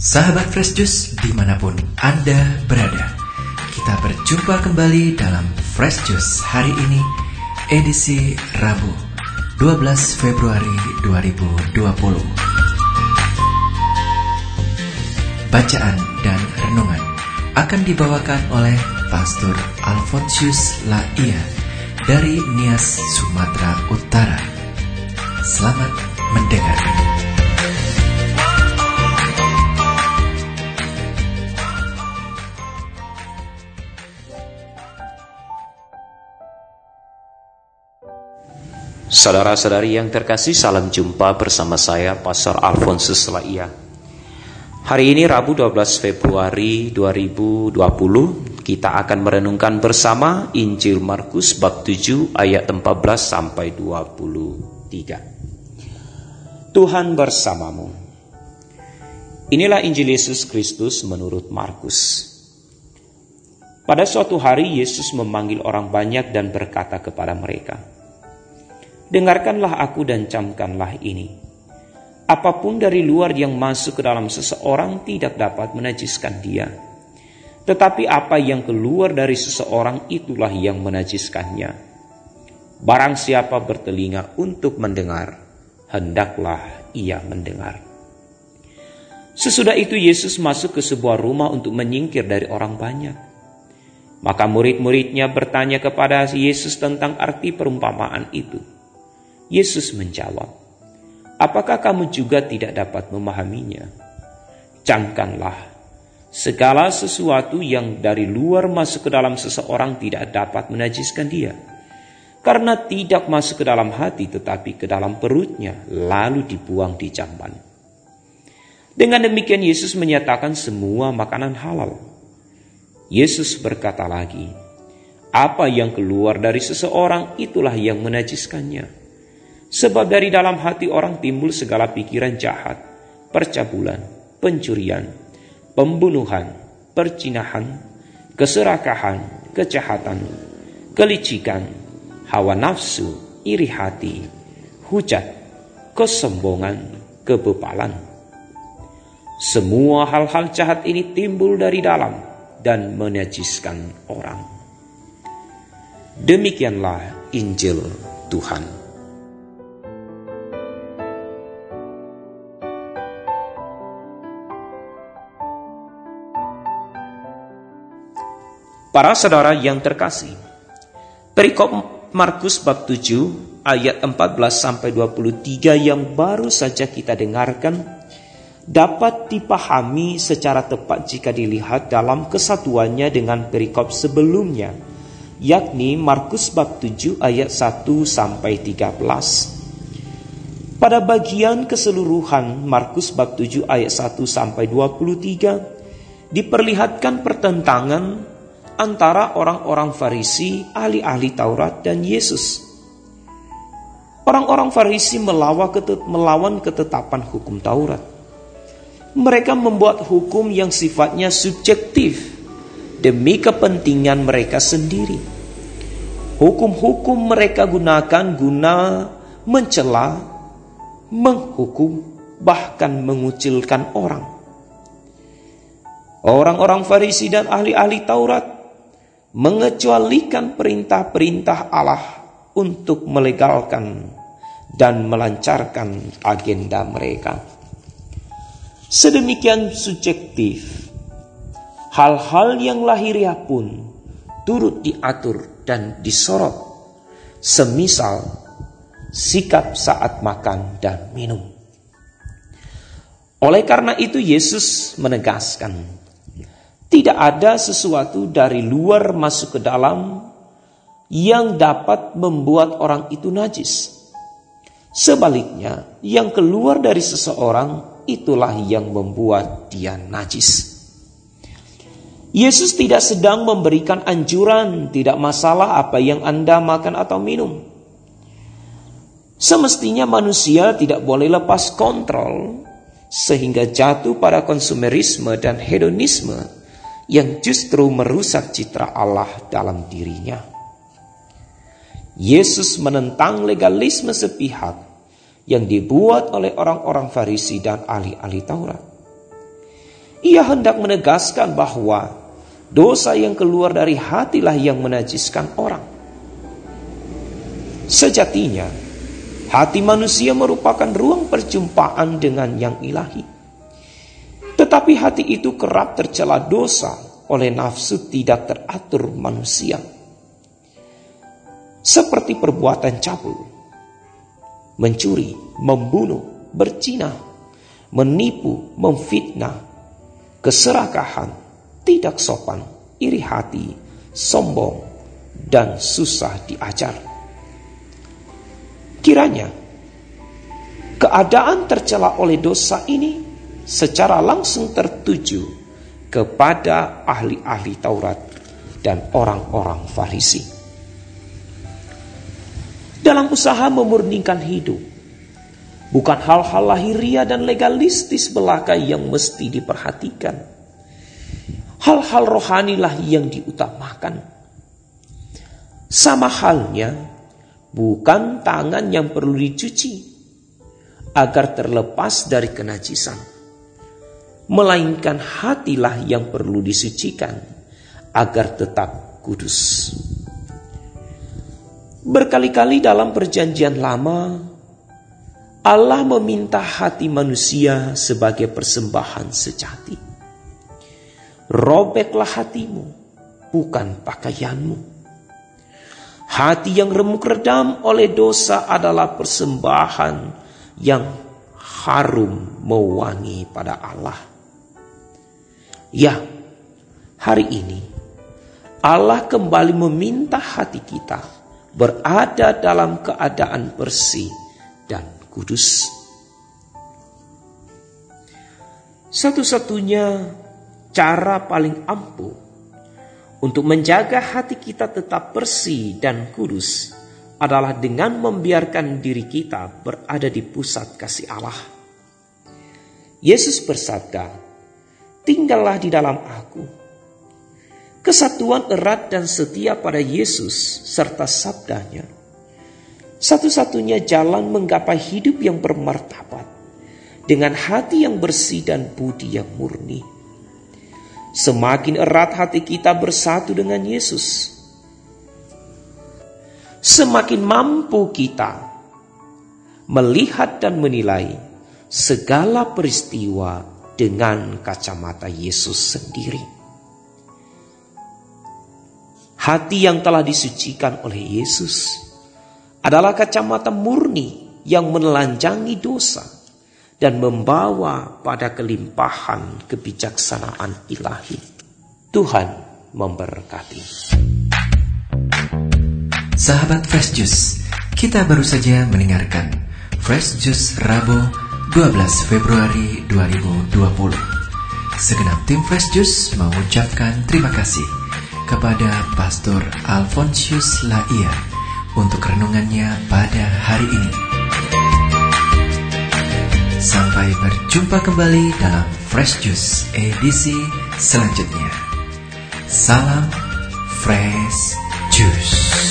Sahabat Fresh Juice di mana pun Anda berada Kita berjumpa kembali dalam Fresh Juice hari ini Edisi Rabu 12 Februari 2020 Bacaan dan renungan akan dibawakan oleh Pastor Alfonsius Laia dari Nias, Sumatera Utara. Selamat mendengarkan. Saudara-saudari yang terkasih, salam jumpa bersama saya Pastor Alfonsus Laia. Hari ini Rabu 12 Februari 2020 kita akan merenungkan bersama Injil Markus bab 7 ayat 14 sampai 23. Tuhan bersamamu. Inilah Injil Yesus Kristus menurut Markus. Pada suatu hari Yesus memanggil orang banyak dan berkata kepada mereka, Dengarkanlah aku dan camkanlah ini. Apa pun dari luar yang masuk ke dalam seseorang tidak dapat menajiskan dia. Tetapi apa yang keluar dari seseorang itulah yang menajiskannya. Barang siapa bertelinga untuk mendengar, hendaklah ia mendengar. Sesudah itu Yesus masuk ke sebuah rumah untuk menyingkir dari orang banyak. Maka murid-muridnya bertanya kepada Yesus tentang arti perumpamaan itu. Yesus menjawab, Apakah kamu juga tidak dapat memahaminya? Camkanlah, segala sesuatu yang dari luar masuk ke dalam seseorang tidak dapat menajiskan dia. Karena tidak masuk ke dalam hati tetapi ke dalam perutnya, lalu dibuang di jamban. Dengan demikian Yesus menyatakan semua makanan halal. Yesus berkata lagi, apa yang keluar dari seseorang itulah yang menajiskannya. Sebab dari dalam hati orang timbul segala pikiran jahat, percabulan, pencurian, pembunuhan, percinahan, keserakahan, kejahatan, kelicikan, hawa nafsu, iri hati, hujat, kesombongan, kebepalan. Semua hal-hal jahat ini timbul dari dalam dan menajiskan orang. Demikianlah Injil Tuhan. Para saudara yang terkasih, perikop Markus bab 7 ayat 14 sampai 23 yang baru saja kita dengarkan dapat dipahami secara tepat jika dilihat dalam kesatuannya dengan perikop sebelumnya, yakni Markus bab 7 ayat 1 sampai 13. Pada bagian keseluruhan Markus bab 7 ayat 1 sampai 23 diperlihatkan pertentangan antara orang-orang Farisi, ahli-ahli Taurat, dan Yesus. Orang-orang Farisi melawan ketetapan hukum Taurat. Mereka membuat hukum yang sifatnya subjektif demi kepentingan mereka sendiri. Hukum-hukum mereka gunakan guna mencela, menghukum, bahkan mengucilkan orang. Orang-orang Farisi dan ahli-ahli Taurat mengecualikan perintah-perintah Allah untuk melegalkan dan melancarkan agenda mereka. Sedemikian subjektif, hal-hal yang lahiriah pun turut diatur dan disorot, semisal sikap saat makan dan minum. Oleh karena itu Yesus menegaskan tidak ada sesuatu dari luar masuk ke dalam yang dapat membuat orang itu najis. Sebaliknya, yang keluar dari seseorang itulah yang membuat dia najis. Yesus tidak sedang memberikan anjuran, tidak masalah apa yang Anda makan atau minum. Semestinya manusia tidak boleh lepas kontrol sehingga jatuh pada konsumerisme dan hedonisme yang justru merusak citra Allah dalam dirinya. Yesus menentang legalisme sepihak yang dibuat oleh orang-orang Farisi dan ahli-ahli Taurat. Ia hendak menegaskan bahwa dosa yang keluar dari hatilah yang menajiskan orang. Sejatinya, hati manusia merupakan ruang perjumpaan dengan yang ilahi. Tetapi hati itu kerap tercela dosa oleh nafsu tidak teratur manusia. Seperti perbuatan cabul, mencuri, membunuh, bercina, menipu, memfitnah, keserakahan, tidak sopan, iri hati, sombong, dan susah diajar. Kiranya keadaan tercela oleh dosa ini secara langsung tertuju kepada ahli-ahli Taurat dan orang-orang Farisi. Dalam usaha memurnikan hidup, Bukan hal-hal lahiriah dan legalistis belaka yang mesti diperhatikan. Hal-hal rohanilah yang diutamakan. Sama halnya, bukan tangan yang perlu dicuci agar terlepas dari kenajisan. Melainkan hatilah yang perlu disucikan agar tetap kudus. Berkali-kali dalam perjanjian lama, Allah meminta hati manusia sebagai persembahan sejati. Robeklah hatimu, bukan pakaianmu. Hati yang remuk redam oleh dosa adalah persembahan yang harum mewangi pada Allah. Ya, hari ini Allah kembali meminta hati kita berada dalam keadaan bersih dan kudus. Satu-satunya cara paling ampuh untuk menjaga hati kita tetap bersih dan kudus adalah dengan membiarkan diri kita berada di pusat kasih Allah. Yesus bersabda, "Tinggallah di dalam Aku." Kesatuan erat dan setia pada Yesus serta sabdanya satu-satunya jalan menggapai hidup yang bermartabat dengan hati yang bersih dan budi yang murni. Semakin erat hati kita bersatu dengan Yesus, semakin mampu kita melihat dan menilai segala peristiwa dengan kacamata Yesus sendiri. Hati yang telah disucikan oleh Yesus adalah kacamata murni yang menelanjangi dosa dan membawa pada kelimpahan kebijaksanaan ilahi. Tuhan memberkati. Sahabat Fresh Juice, kita baru saja mendengarkan Fresh Juice Rabu 12 Februari 2020. Segenap tim Fresh Juice mengucapkan terima kasih kepada Pastor Alfonsius Laia untuk renungannya pada hari ini. Sampai berjumpa kembali dalam Fresh Juice edisi selanjutnya. Salam Fresh Juice.